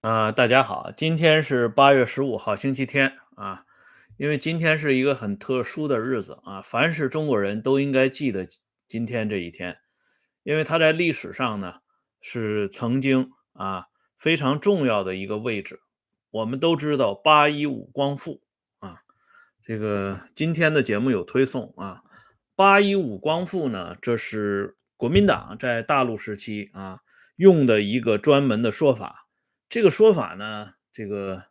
啊，大家好，今天是八月十五号，星期天啊。因为今天是一个很特殊的日子啊，凡是中国人都应该记得今天这一天，因为它在历史上呢是曾经啊非常重要的一个位置。我们都知道八一五光复啊，这个今天的节目有推送啊。八一五光复呢，这是国民党在大陆时期啊用的一个专门的说法。这个说法呢，这个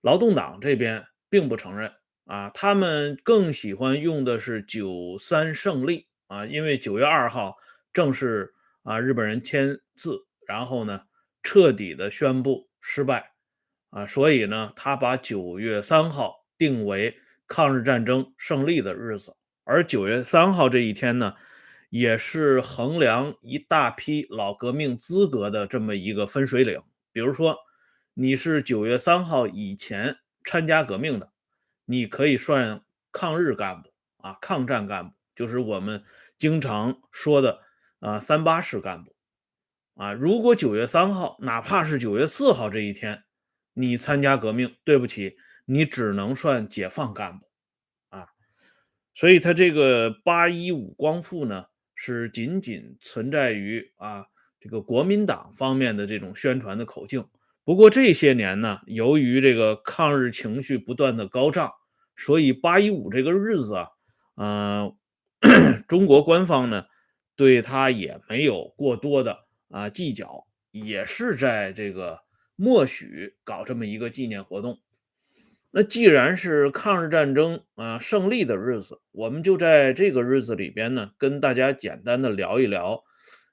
劳动党这边并不承认啊，他们更喜欢用的是九三胜利啊，因为九月二号正是啊日本人签字，然后呢彻底的宣布失败啊，所以呢他把九月三号定为抗日战争胜利的日子，而九月三号这一天呢，也是衡量一大批老革命资格的这么一个分水岭。比如说，你是九月三号以前参加革命的，你可以算抗日干部啊，抗战干部，就是我们经常说的啊三八式干部啊。如果九月三号，哪怕是九月四号这一天，你参加革命，对不起，你只能算解放干部啊。所以，他这个八一五光复呢，是仅仅存在于啊。这个国民党方面的这种宣传的口径，不过这些年呢，由于这个抗日情绪不断的高涨，所以八一五这个日子啊，嗯，中国官方呢对他也没有过多的啊计较，也是在这个默许搞这么一个纪念活动。那既然是抗日战争啊胜利的日子，我们就在这个日子里边呢，跟大家简单的聊一聊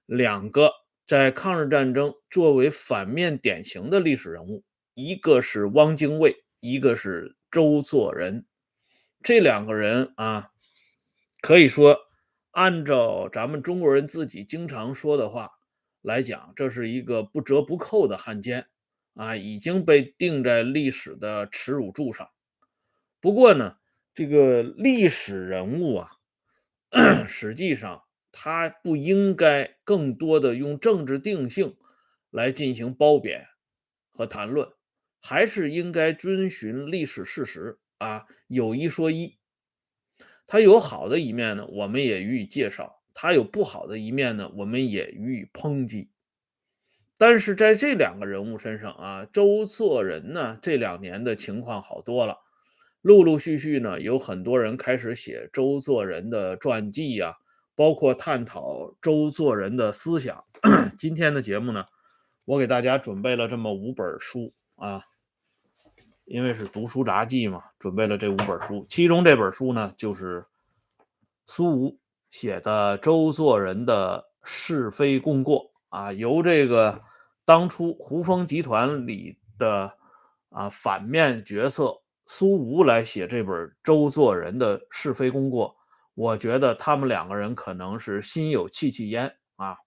两个。在抗日战争作为反面典型的历史人物，一个是汪精卫，一个是周作人。这两个人啊，可以说按照咱们中国人自己经常说的话来讲，这是一个不折不扣的汉奸啊，已经被钉在历史的耻辱柱上。不过呢，这个历史人物啊，实际上。他不应该更多的用政治定性来进行褒贬和谈论，还是应该遵循历史事实啊，有一说一。他有好的一面呢，我们也予以介绍；他有不好的一面呢，我们也予以抨击。但是在这两个人物身上啊，周作人呢，这两年的情况好多了，陆陆续续呢，有很多人开始写周作人的传记呀。包括探讨周作人的思想。今天的节目呢，我给大家准备了这么五本书啊，因为是读书杂记嘛，准备了这五本书。其中这本书呢，就是苏吴写的周作人的是非功过啊，由这个当初胡风集团里的啊反面角色苏吴来写这本周作人的是非功过。我觉得他们两个人可能是心有戚戚焉啊。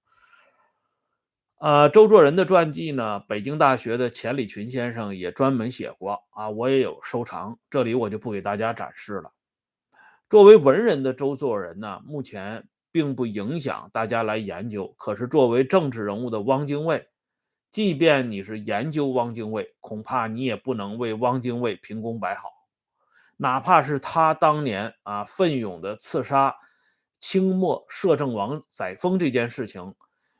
呃，周作人的传记呢，北京大学的钱理群先生也专门写过啊，我也有收藏，这里我就不给大家展示了。作为文人的周作人呢，目前并不影响大家来研究。可是作为政治人物的汪精卫，即便你是研究汪精卫，恐怕你也不能为汪精卫评功摆好。哪怕是他当年啊奋勇的刺杀清末摄政王载沣这件事情，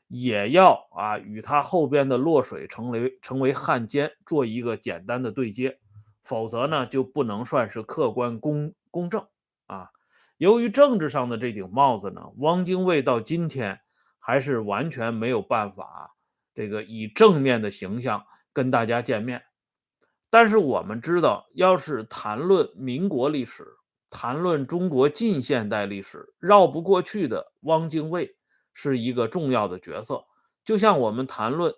也要啊与他后边的落水成为成为汉奸做一个简单的对接，否则呢就不能算是客观公公正啊。由于政治上的这顶帽子呢，汪精卫到今天还是完全没有办法这个以正面的形象跟大家见面。但是我们知道，要是谈论民国历史，谈论中国近现代历史，绕不过去的汪精卫是一个重要的角色。就像我们谈论，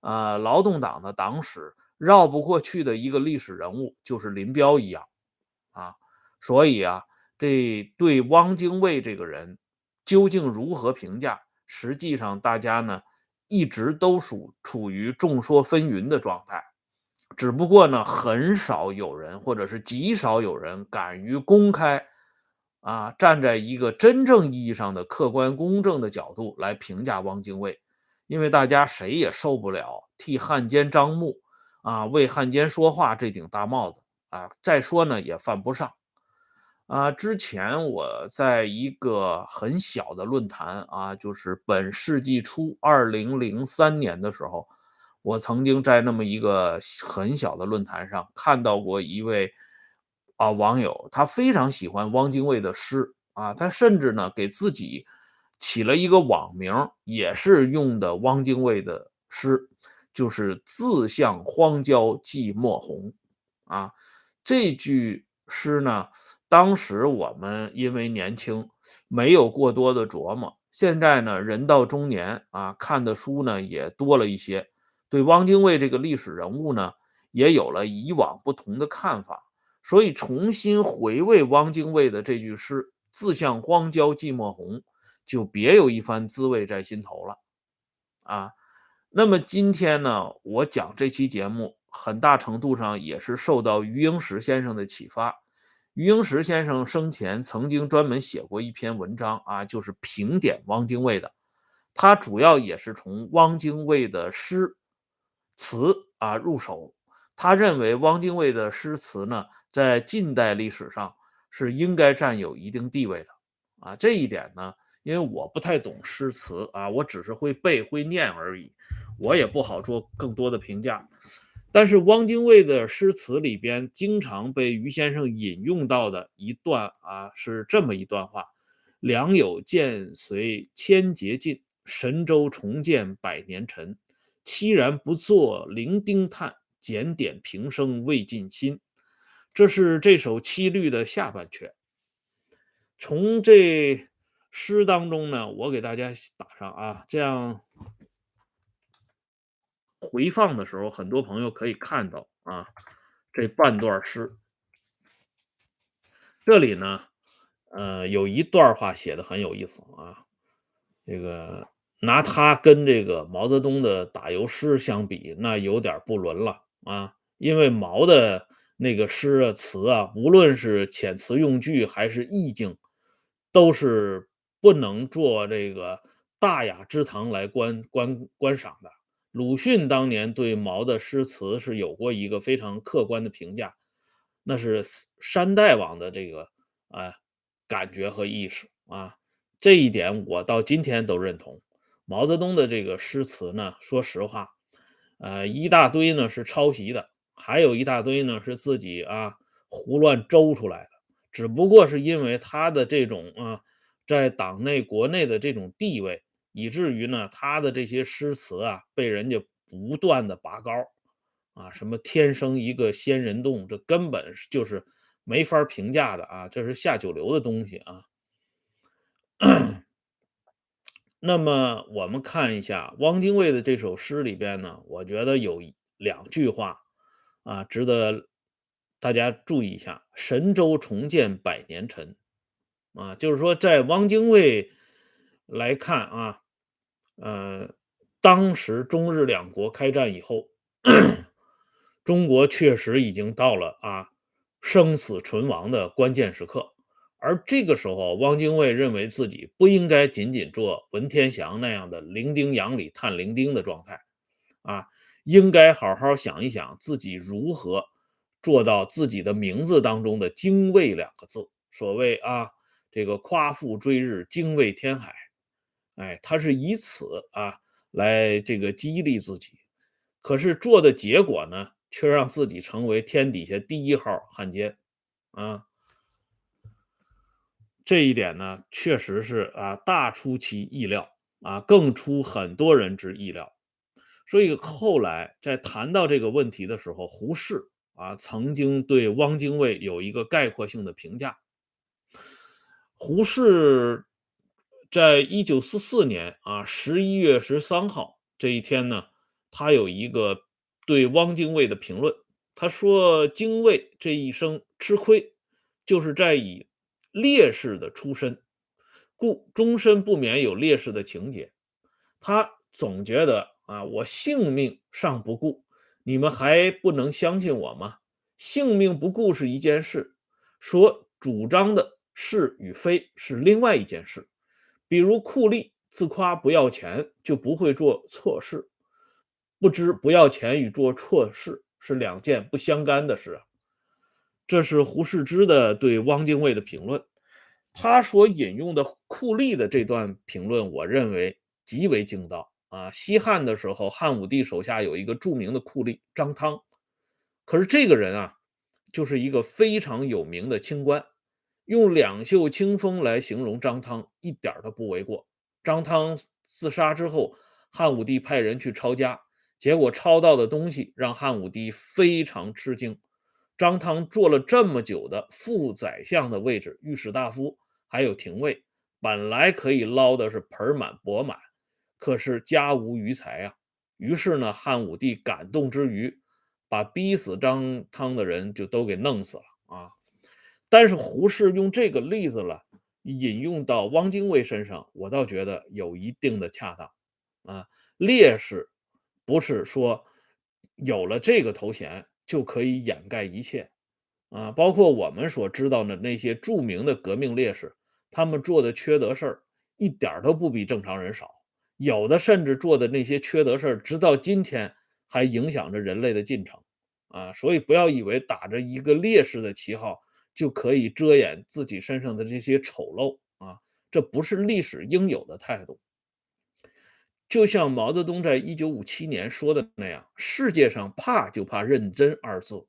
呃，劳动党的党史，绕不过去的一个历史人物就是林彪一样，啊，所以啊，这对汪精卫这个人究竟如何评价，实际上大家呢一直都属处于众说纷纭的状态。只不过呢，很少有人，或者是极少有人敢于公开，啊，站在一个真正意义上的客观公正的角度来评价汪精卫，因为大家谁也受不了替汉奸张目啊，为汉奸说话这顶大帽子啊，再说呢也犯不上。啊，之前我在一个很小的论坛啊，就是本世纪初二零零三年的时候，我曾经在那么一个很小的论坛上看到过一位啊网友，他非常喜欢汪精卫的诗啊，他甚至呢给自己起了一个网名，也是用的汪精卫的诗，就是“自向荒郊寂寞红”啊，这句诗呢。当时我们因为年轻，没有过多的琢磨。现在呢，人到中年啊，看的书呢也多了一些，对汪精卫这个历史人物呢，也有了以往不同的看法。所以重新回味汪精卫的这句诗“自向荒郊寂寞红”，就别有一番滋味在心头了。啊，那么今天呢，我讲这期节目，很大程度上也是受到余英时先生的启发。余英时先生生前曾经专门写过一篇文章啊，就是评点汪精卫的。他主要也是从汪精卫的诗词啊入手。他认为汪精卫的诗词呢，在近代历史上是应该占有一定地位的啊。这一点呢，因为我不太懂诗词啊，我只是会背会念而已，我也不好做更多的评价。但是汪精卫的诗词里边经常被于先生引用到的一段啊，是这么一段话：“良友渐随千劫尽，神州重见百年陈。凄然不作零丁叹，检点平生未尽心。”这是这首七律的下半阙。从这诗当中呢，我给大家打上啊，这样。回放的时候，很多朋友可以看到啊，这半段诗。这里呢，呃，有一段话写的很有意思啊。这个拿他跟这个毛泽东的打油诗相比，那有点不伦了啊。因为毛的那个诗啊词啊，无论是遣词用句还是意境，都是不能做这个大雅之堂来观观观赏的。鲁迅当年对毛的诗词是有过一个非常客观的评价，那是山大王的这个啊感觉和意识啊，这一点我到今天都认同。毛泽东的这个诗词呢，说实话，呃，一大堆呢是抄袭的，还有一大堆呢是自己啊胡乱诌出来的，只不过是因为他的这种啊在党内国内的这种地位。以至于呢，他的这些诗词啊，被人家不断的拔高，啊，什么天生一个仙人洞，这根本就是没法评价的啊，这是下九流的东西啊。那么我们看一下汪精卫的这首诗里边呢，我觉得有两句话啊，值得大家注意一下：“神州重建百年沉”，啊，就是说在汪精卫来看啊。呃，当时中日两国开战以后，中国确实已经到了啊生死存亡的关键时刻。而这个时候，汪精卫认为自己不应该仅仅做文天祥那样的零丁洋里探零丁的状态，啊，应该好好想一想自己如何做到自己的名字当中的“精卫”两个字。所谓啊，这个夸父追日，精卫填海。哎，他是以此啊来这个激励自己，可是做的结果呢，却让自己成为天底下第一号汉奸啊！这一点呢，确实是啊大出其意料啊，更出很多人之意料。所以后来在谈到这个问题的时候，胡适啊曾经对汪精卫有一个概括性的评价。胡适。在一九四四年啊十一月十三号这一天呢，他有一个对汪精卫的评论。他说：“精卫这一生吃亏，就是在以烈士的出身，故终身不免有烈士的情节。他总觉得啊，我性命尚不顾，你们还不能相信我吗？性命不顾是一件事，说主张的是与非是另外一件事。”比如酷吏自夸不要钱就不会做错事，不知不要钱与做错事是两件不相干的事啊。这是胡适之的对汪精卫的评论。他所引用的酷吏的这段评论，我认为极为精到啊。西汉的时候，汉武帝手下有一个著名的酷吏张汤，可是这个人啊，就是一个非常有名的清官。用两袖清风来形容张汤，一点都不为过。张汤自杀之后，汉武帝派人去抄家，结果抄到的东西让汉武帝非常吃惊。张汤做了这么久的副宰相的位置，御史大夫。还有廷尉，本来可以捞的是盆满钵满，可是家无余财啊。于是呢，汉武帝感动之余，把逼死张汤的人就都给弄死了啊。但是胡适用这个例子了，引用到汪精卫身上，我倒觉得有一定的恰当啊。烈士不是说有了这个头衔就可以掩盖一切啊，包括我们所知道的那些著名的革命烈士。他们做的缺德事儿一点都不比正常人少，有的甚至做的那些缺德事儿，直到今天还影响着人类的进程啊！所以不要以为打着一个烈士的旗号就可以遮掩自己身上的这些丑陋啊！这不是历史应有的态度。就像毛泽东在一九五七年说的那样：“世界上怕就怕认真二字。”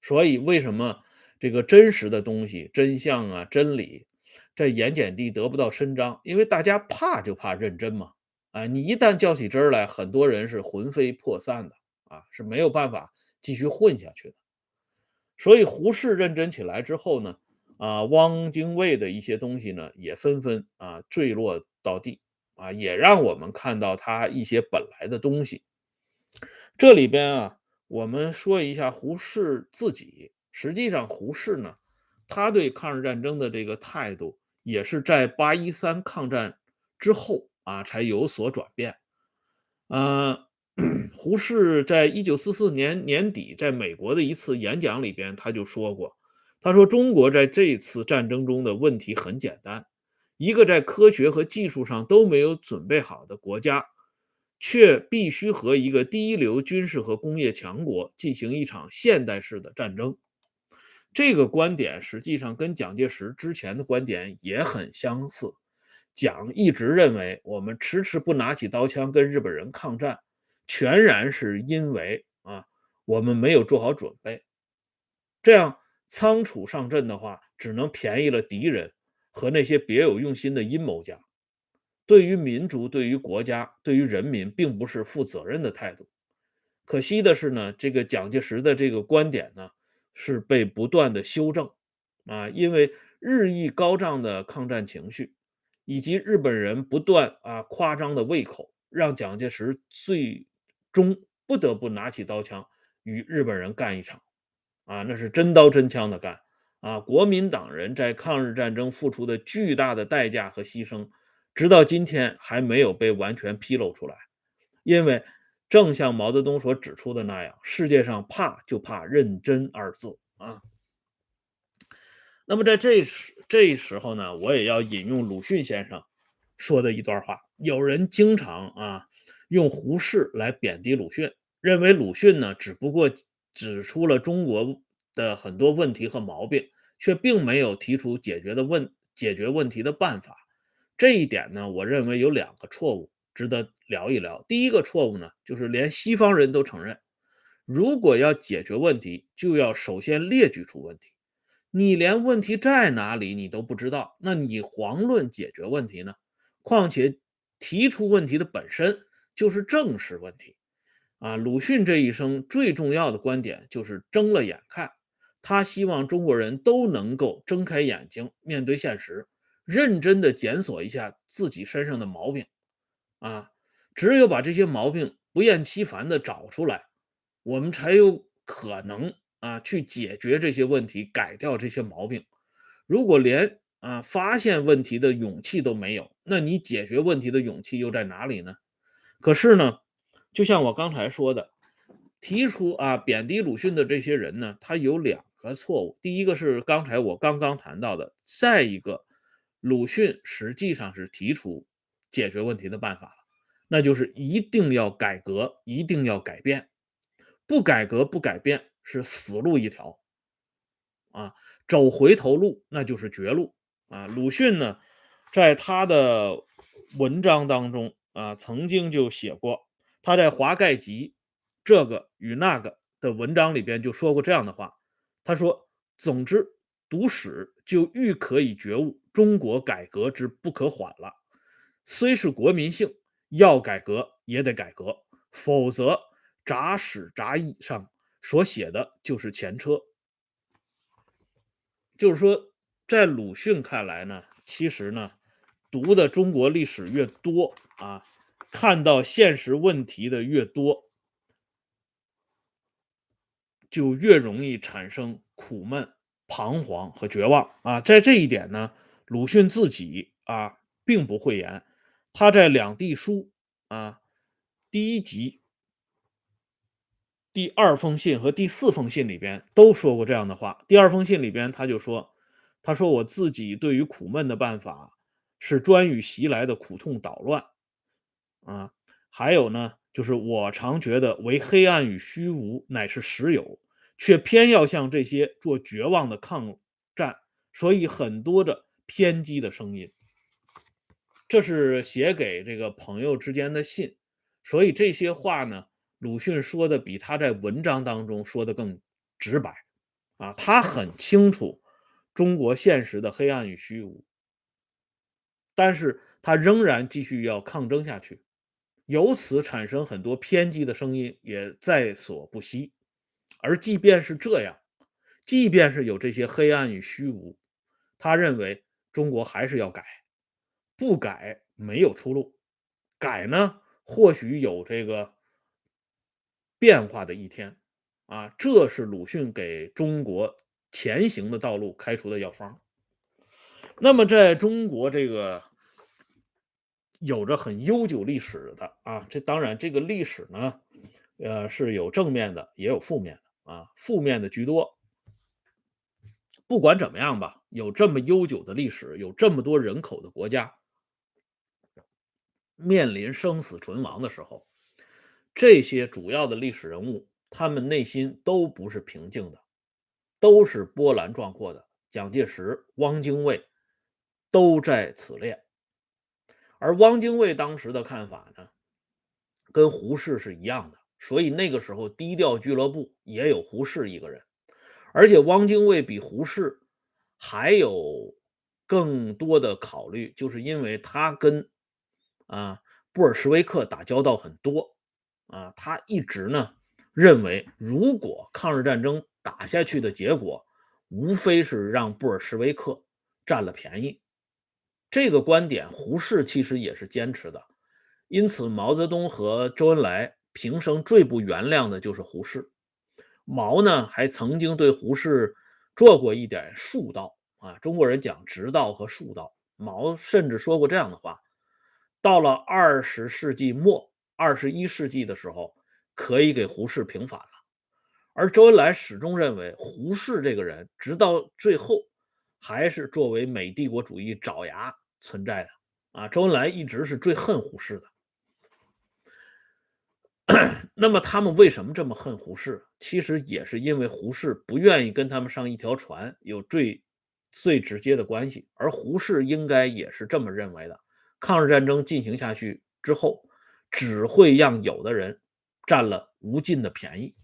所以为什么这个真实的东西、真相啊、真理？在盐碱地得不到伸张，因为大家怕就怕认真嘛。啊，你一旦较起真来，很多人是魂飞魄散的啊，是没有办法继续混下去的。所以胡适认真起来之后呢，啊，汪精卫的一些东西呢，也纷纷啊坠落到地啊，也让我们看到他一些本来的东西。这里边啊，我们说一下胡适自己。实际上，胡适呢，他对抗日战争的这个态度。也是在八一三抗战之后啊，才有所转变。呃，胡适在一九四四年年底在美国的一次演讲里边，他就说过，他说中国在这次战争中的问题很简单，一个在科学和技术上都没有准备好的国家，却必须和一个第一流军事和工业强国进行一场现代式的战争。这个观点实际上跟蒋介石之前的观点也很相似。蒋一直认为，我们迟迟不拿起刀枪跟日本人抗战，全然是因为啊，我们没有做好准备。这样仓促上阵的话，只能便宜了敌人和那些别有用心的阴谋家。对于民族、对于国家、对于人民，并不是负责任的态度。可惜的是呢，这个蒋介石的这个观点呢。是被不断的修正，啊，因为日益高涨的抗战情绪，以及日本人不断啊夸张的胃口，让蒋介石最终不得不拿起刀枪与日本人干一场，啊，那是真刀真枪的干，啊，国民党人在抗日战争付出的巨大的代价和牺牲，直到今天还没有被完全披露出来，因为。正像毛泽东所指出的那样，世界上怕就怕认真二字啊。那么在这时这时候呢，我也要引用鲁迅先生说的一段话。有人经常啊用胡适来贬低鲁迅，认为鲁迅呢只不过指出了中国的很多问题和毛病，却并没有提出解决的问解决问题的办法。这一点呢，我认为有两个错误。值得聊一聊。第一个错误呢，就是连西方人都承认，如果要解决问题，就要首先列举出问题。你连问题在哪里你都不知道，那你遑论解决问题呢？况且提出问题的本身就是正视问题啊。鲁迅这一生最重要的观点就是睁了眼看，他希望中国人都能够睁开眼睛面对现实，认真的检索一下自己身上的毛病。啊，只有把这些毛病不厌其烦的找出来，我们才有可能啊去解决这些问题，改掉这些毛病。如果连啊发现问题的勇气都没有，那你解决问题的勇气又在哪里呢？可是呢，就像我刚才说的，提出啊贬低鲁迅的这些人呢，他有两个错误。第一个是刚才我刚刚谈到的，再一个，鲁迅实际上是提出。解决问题的办法了，那就是一定要改革，一定要改变，不改革不改变是死路一条，啊，走回头路那就是绝路啊。鲁迅呢，在他的文章当中啊，曾经就写过，他在《华盖集》这个与那个的文章里边就说过这样的话，他说：“总之，读史就愈可以觉悟，中国改革之不可缓了。虽是国民性，要改革也得改革，否则。”札史札义上所写的就是前车，就是说，在鲁迅看来呢，其实呢，读的中国历史越多啊，看到现实问题的越多，就越容易产生苦闷、彷徨和绝望啊。在这一点呢，鲁迅自己啊并不讳言，他在《两地书》啊第一集。第二封信和第四封信里边都说过这样的话。第二封信里边他就说：“他说我自己对于苦闷的办法是专与袭来的苦痛捣乱啊。还有呢，就是我常觉得为黑暗与虚无乃是实有，却偏要向这些做绝望的抗战。所以很多的偏激的声音，这是写给这个朋友之间的信。所以这些话呢。”鲁迅说的比他在文章当中说的更直白，啊，他很清楚中国现实的黑暗与虚无，但是他仍然继续要抗争下去，由此产生很多偏激的声音也在所不惜。而即便是这样，即便是有这些黑暗与虚无，他认为中国还是要改，不改没有出路，改呢或许有这个。变化的一天，啊，这是鲁迅给中国前行的道路开出的药方。那么，在中国这个有着很悠久历史的啊，这当然这个历史呢，呃，是有正面的，也有负面的啊，负面的居多。不管怎么样吧，有这么悠久的历史，有这么多人口的国家，面临生死存亡的时候。这些主要的历史人物，他们内心都不是平静的，都是波澜壮阔的。蒋介石、汪精卫都在此列。而汪精卫当时的看法呢，跟胡适是一样的。所以那个时候，低调俱乐部也有胡适一个人。而且汪精卫比胡适还有更多的考虑，就是因为他跟啊布尔什维克打交道很多。啊，他一直呢认为，如果抗日战争打下去的结果，无非是让布尔什维克占了便宜。这个观点，胡适其实也是坚持的。因此，毛泽东和周恩来平生最不原谅的就是胡适。毛呢，还曾经对胡适做过一点术道啊。中国人讲直道和术道，毛甚至说过这样的话：到了二十世纪末。二十一世纪的时候，可以给胡适平反了，而周恩来始终认为胡适这个人，直到最后还是作为美帝国主义爪牙存在的啊。周恩来一直是最恨胡适的。那么他们为什么这么恨胡适？其实也是因为胡适不愿意跟他们上一条船，有最最直接的关系。而胡适应该也是这么认为的。抗日战争进行下去之后。只会让有的人占了无尽的便宜。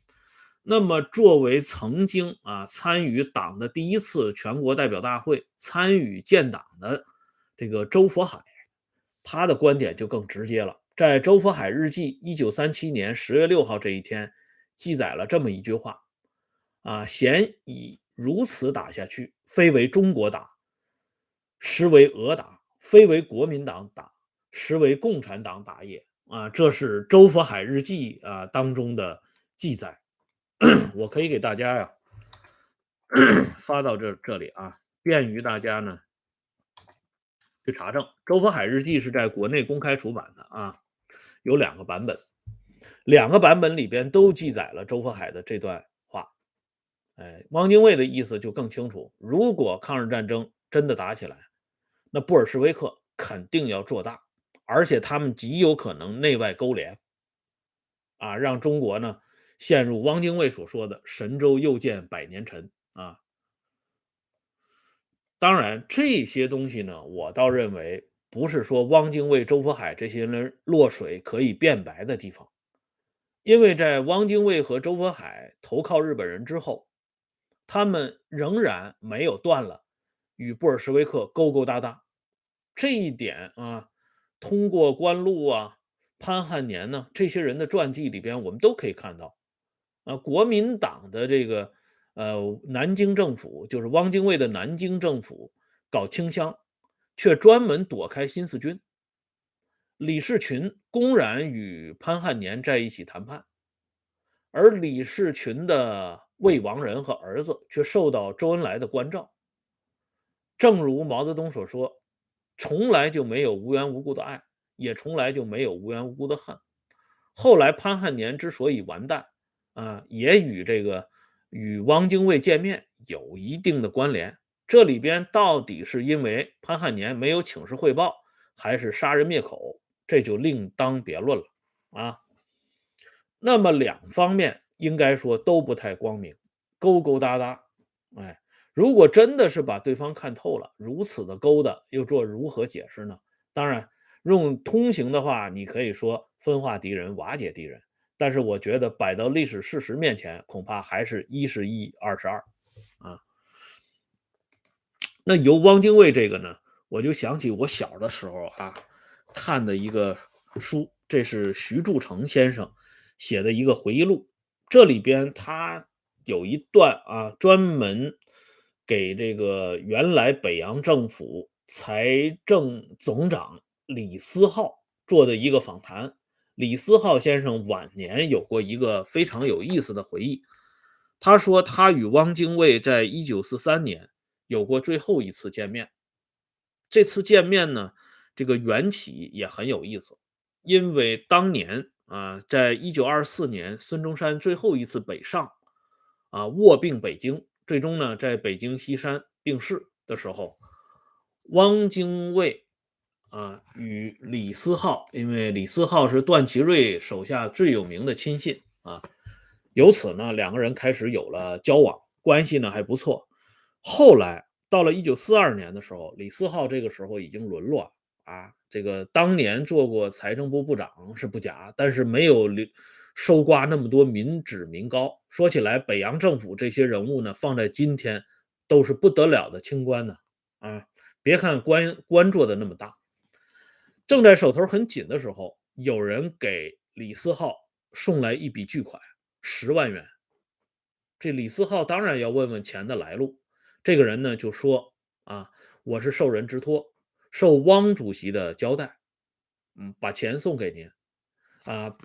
那么，作为曾经啊参与党的第一次全国代表大会、参与建党的这个周佛海，他的观点就更直接了。在周佛海日记一九三七年十月六号这一天，记载了这么一句话：啊，咸以如此打下去，非为中国打，实为俄打；非为国民党打，实为共产党打也。啊，这是周佛海日记啊当中的记载，我可以给大家呀 发到这这里啊，便于大家呢去查证。周佛海日记是在国内公开出版的啊，有两个版本，两个版本里边都记载了周佛海的这段话。哎，汪精卫的意思就更清楚，如果抗日战争真的打起来，那布尔什维克肯定要做大。而且他们极有可能内外勾连，啊，让中国呢陷入汪精卫所说的“神州又见百年沉”啊。当然，这些东西呢，我倒认为不是说汪精卫、周佛海这些人落水可以变白的地方，因为在汪精卫和周佛海投靠日本人之后，他们仍然没有断了与布尔什维克勾勾搭搭。这一点啊，通过关路啊、潘汉年呢这些人的传记里边，我们都可以看到。啊，国民党的这个呃南京政府，就是汪精卫的南京政府搞清乡，却专门躲开新四军。李士群公然与潘汉年在一起谈判，而李士群的魏王人和儿子却受到周恩来的关照。正如毛泽东所说。从来就没有无缘无故的爱，也从来就没有无缘无故的恨。后来潘汉年之所以完蛋，啊，也与这个与汪精卫见面有一定的关联。这里边到底是因为潘汉年没有请示汇报，还是杀人灭口，这就另当别论了啊。那么两方面应该说都不太光明，勾勾搭搭，哎。如果真的是把对方看透了，如此的勾搭，又做如何解释呢？当然，用通行的话，你可以说分化敌人，瓦解敌人。但是我觉得摆到历史事实面前，恐怕还是一是一，二是二啊。那由汪精卫这个呢，我就想起我小的时候啊看的一个书，这是徐铸成先生写的一个回忆录，这里边他有一段啊专门。给这个原来北洋政府财政总长李思浩做的一个访谈。李思浩先生晚年有过一个非常有意思的回忆，他说他与汪精卫在一九四三年有过最后一次见面。这次见面呢，这个缘起也很有意思，因为当年啊，在一九二四年孙中山最后一次北上啊卧病北京。最终呢，在北京西山病逝的时候，汪精卫啊与李思浩，因为李思浩是段祺瑞手下最有名的亲信啊，由此呢，两个人开始有了交往，关系呢还不错。后来到了一九四二年的时候，李思浩这个时候已经沦落啊，这个当年做过财政部部长是不假，但是没有。收刮那么多民脂民膏，说起来，北洋政府这些人物呢，放在今天都是不得了的清官呢。啊，别看官官做的那么大，正在手头很紧的时候，有人给李思浩送来一笔巨款，十万元。这李思浩当然要问问钱的来路。这个人呢就说：“啊，我是受人之托，受汪主席的交代，嗯，把钱送给您，啊。”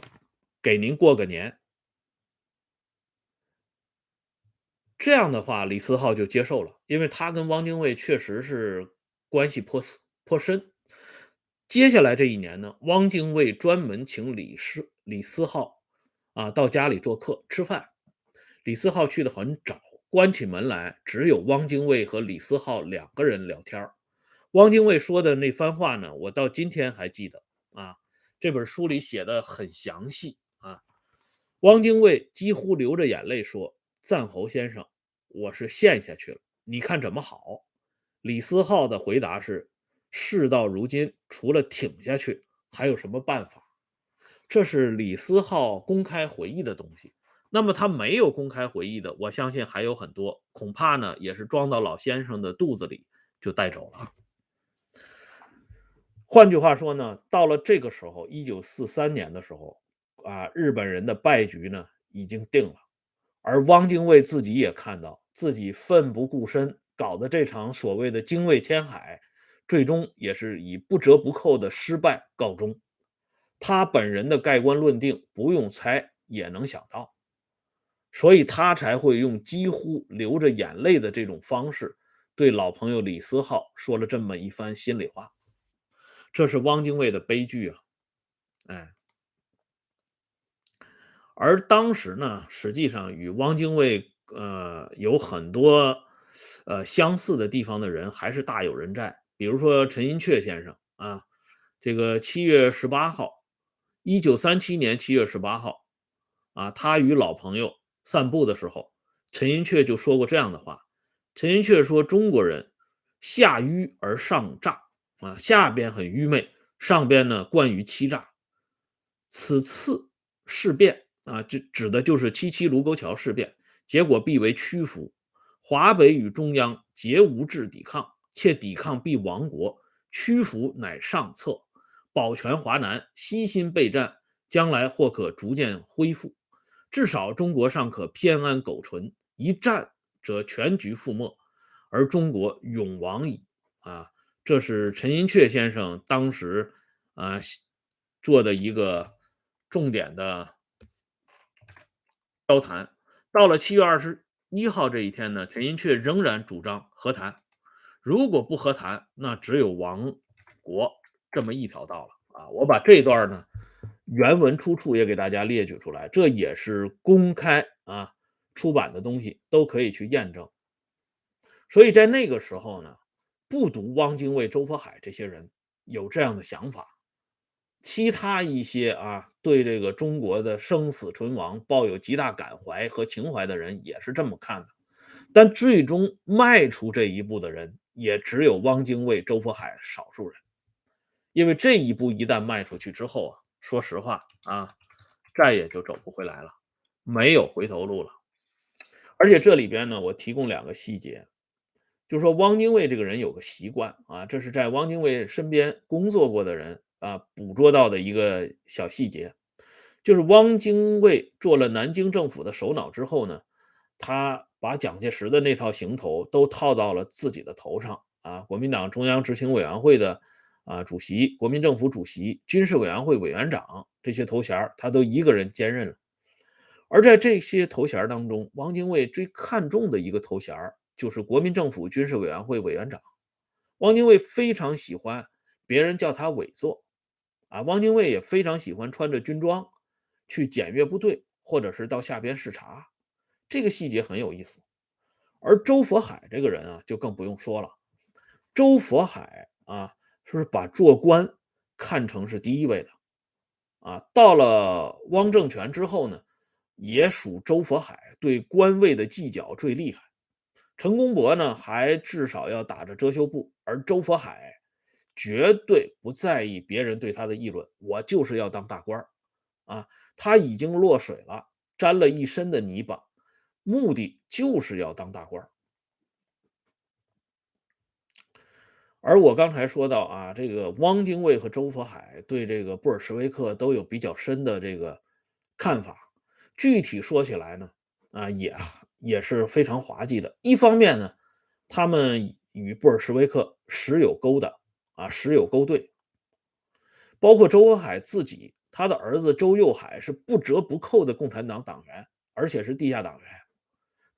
给您过个年，这样的话，李思浩就接受了，因为他跟汪精卫确实是关系颇颇深。接下来这一年呢，汪精卫专门请李思李思浩啊到家里做客吃饭。李思浩去的很早，关起门来，只有汪精卫和李思浩两个人聊天汪精卫说的那番话呢，我到今天还记得啊。这本书里写的很详细啊。汪精卫几乎流着眼泪说：“赞侯先生，我是陷下去了，你看怎么好？”李思浩的回答是：“事到如今，除了挺下去，还有什么办法？”这是李思浩公开回忆的东西。那么他没有公开回忆的，我相信还有很多，恐怕呢也是装到老先生的肚子里就带走了。换句话说呢，到了这个时候，一九四三年的时候。啊，日本人的败局呢已经定了，而汪精卫自己也看到自己奋不顾身搞的这场所谓的精卫填海，最终也是以不折不扣的失败告终。他本人的盖棺论定不用猜也能想到，所以他才会用几乎流着眼泪的这种方式对老朋友李思浩说了这么一番心里话。这是汪精卫的悲剧啊，哎。而当时呢，实际上与汪精卫呃有很多呃相似的地方的人还是大有人在。比如说陈寅恪先生啊，这个七月十八号，一九三七年七月十八号，啊，他与老朋友散步的时候，陈寅恪就说过这样的话。陈寅恪说：“中国人下愚而上诈啊，下边很愚昧，上边呢惯于欺诈。此次事变啊，就指的就是七七卢沟桥事变，结果必为屈服。华北与中央皆无志抵抗，且抵抗必亡国，屈服乃上策。保全华南，悉心备战，将来或可逐渐恢复。至少中国尚可偏安苟存，一战。”则全局覆没，而中国永亡矣。啊，这是陈寅恪先生当时啊做的一个重点的交谈。到了七月二十一号这一天呢，陈寅恪仍然主张和谈。如果不和谈，那只有亡国这么一条道了。啊，我把这段呢原文出处也给大家列举出来，这也是公开啊。出版的东西都可以去验证，所以在那个时候呢，不读汪精卫、周佛海这些人有这样的想法，其他一些啊对这个中国的生死存亡抱有极大感怀和情怀的人也是这么看的，但最终迈出这一步的人也只有汪精卫、周佛海少数人，因为这一步一旦迈出去之后啊，说实话啊，再也就走不回来了，没有回头路了。而且这里边呢，我提供两个细节，就是说汪精卫这个人有个习惯啊，这是在汪精卫身边工作过的人啊捕捉到的一个小细节，就是汪精卫做了南京政府的首脑之后呢，他把蒋介石的那套行头都套到了自己的头上啊，国民党中央执行委员会的啊主席、国民政府主席、军事委员会委员长这些头衔他都一个人兼任了。而在这些头衔当中，汪精卫最看重的一个头衔就是国民政府军事委员会委员长。汪精卫非常喜欢别人叫他委座，啊，汪精卫也非常喜欢穿着军装去检阅部队，或者是到下边视察。这个细节很有意思。而周佛海这个人啊，就更不用说了。周佛海啊，是不是把做官看成是第一位的？啊，到了汪政权之后呢？也属周佛海对官位的计较最厉害，陈公博呢还至少要打着遮羞布，而周佛海绝对不在意别人对他的议论，我就是要当大官啊！他已经落水了，沾了一身的泥巴，目的就是要当大官而我刚才说到啊，这个汪精卫和周佛海对这个布尔什维克都有比较深的这个看法。具体说起来呢，啊，也也是非常滑稽的。一方面呢，他们与布尔什维克时有勾搭，啊，时有勾兑。包括周佛海自己，他的儿子周幼海是不折不扣的共产党党员，而且是地下党员，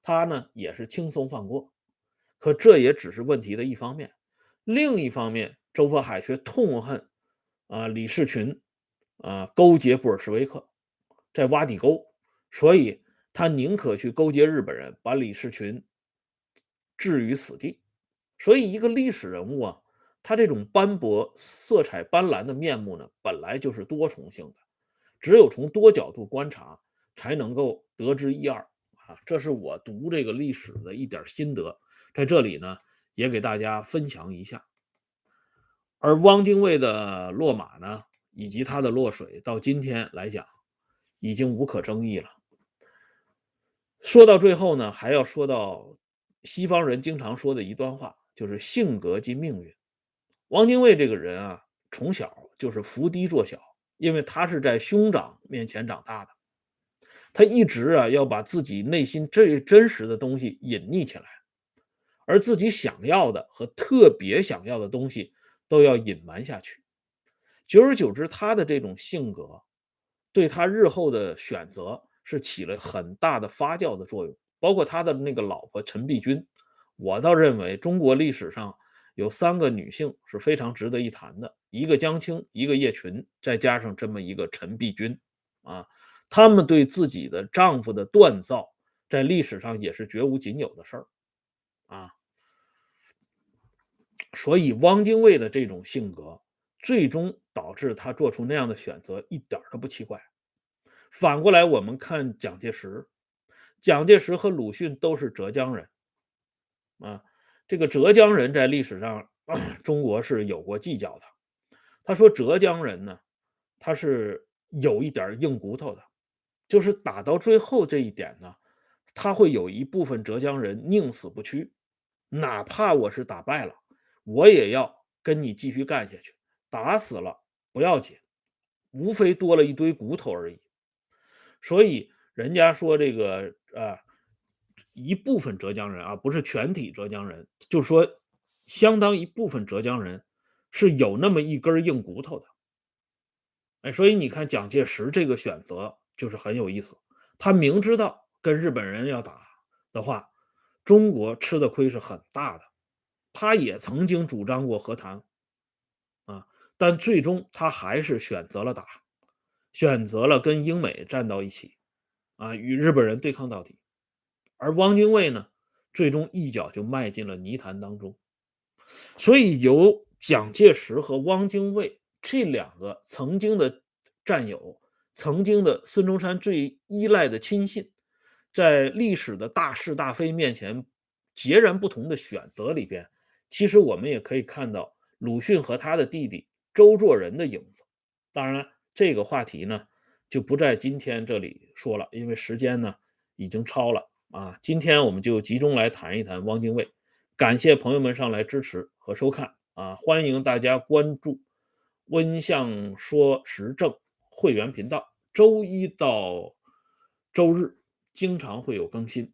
他呢也是轻松放过。可这也只是问题的一方面。另一方面，周佛海却痛恨啊李士群，啊勾结布尔什维克，在挖地沟。所以他宁可去勾结日本人，把李士群置于死地。所以一个历史人物啊，他这种斑驳、色彩斑斓的面目呢，本来就是多重性的，只有从多角度观察，才能够得知一二啊。这是我读这个历史的一点心得，在这里呢，也给大家分享一下。而汪精卫的落马呢，以及他的落水，到今天来讲，已经无可争议了。说到最后呢，还要说到西方人经常说的一段话，就是性格即命运。汪精卫这个人啊，从小就是伏低作小，因为他是在兄长面前长大的，他一直啊要把自己内心最真实的东西隐匿起来，而自己想要的和特别想要的东西都要隐瞒下去。久而久之，他的这种性格对他日后的选择。是起了很大的发酵的作用，包括他的那个老婆陈璧君，我倒认为中国历史上有三个女性是非常值得一谈的，一个江青，一个叶群，再加上这么一个陈璧君，啊，他们对自己的丈夫的锻造，在历史上也是绝无仅有的事儿，啊，所以汪精卫的这种性格，最终导致他做出那样的选择，一点都不奇怪。反过来，我们看蒋介石，蒋介石和鲁迅都是浙江人啊。这个浙江人在历史上，中国是有过计较的。他说浙江人呢，他是有一点硬骨头的，就是打到最后这一点呢，他会有一部分浙江人宁死不屈，哪怕我是打败了，我也要跟你继续干下去。打死了不要紧，无非多了一堆骨头而已。所以人家说这个啊。一部分浙江人啊，不是全体浙江人，就说，相当一部分浙江人是有那么一根硬骨头的。哎，所以你看蒋介石这个选择就是很有意思。他明知道跟日本人要打的话，中国吃的亏是很大的。他也曾经主张过和谈，啊，但最终他还是选择了打，选择了跟英美站到一起，啊，与日本人对抗到底。而汪精卫呢，最终一脚就迈进了泥潭当中。所以，由蒋介石和汪精卫这两个曾经的战友，曾经的孙中山最依赖的亲信，在历史的大是大非面前，截然不同的选择里边，其实我们也可以看到鲁迅和他的弟弟周作人的影子。当然，这个话题呢，就不在今天这里说了，因为时间呢已经超了。啊，今天我们就集中来谈一谈汪精卫。感谢朋友们上来支持和收看啊！欢迎大家关注“温相说时政”会员频道，周一到周日经常会有更新。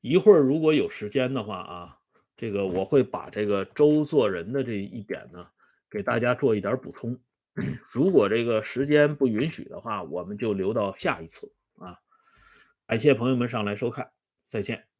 一会儿如果有时间的话啊，这个我会把这个周作人的这一点呢，给大家做一点补充。如果这个时间不允许的话，我们就留到下一次啊！感谢朋友们上来收看，再见。